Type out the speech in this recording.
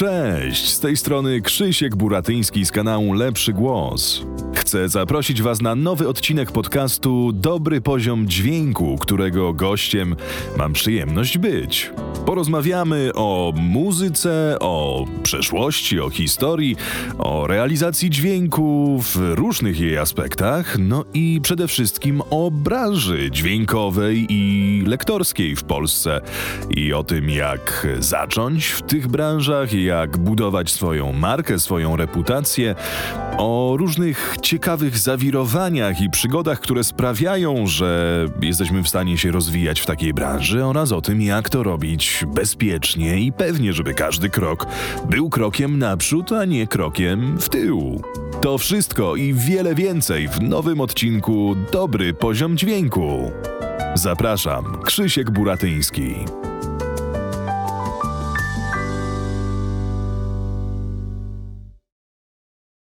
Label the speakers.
Speaker 1: Cześć, z tej strony Krzysiek Buratyński z kanału Lepszy Głos. Chcę zaprosić Was na nowy odcinek podcastu Dobry Poziom Dźwięku, którego gościem mam przyjemność być. Porozmawiamy o muzyce, o przeszłości, o historii, o realizacji dźwięku w różnych jej aspektach, no i przede wszystkim o branży dźwiękowej i lektorskiej w Polsce i o tym, jak zacząć w tych branżach, jak budować swoją markę, swoją reputację, o różnych ciekawych zawirowaniach i przygodach, które sprawiają, że jesteśmy w stanie się rozwijać w takiej branży oraz o tym, jak to robić bezpiecznie i pewnie, żeby każdy krok był krokiem naprzód, a nie krokiem w tył. To wszystko i wiele więcej w nowym odcinku Dobry Poziom Dźwięku. Zapraszam, Krzysiek Buratyński.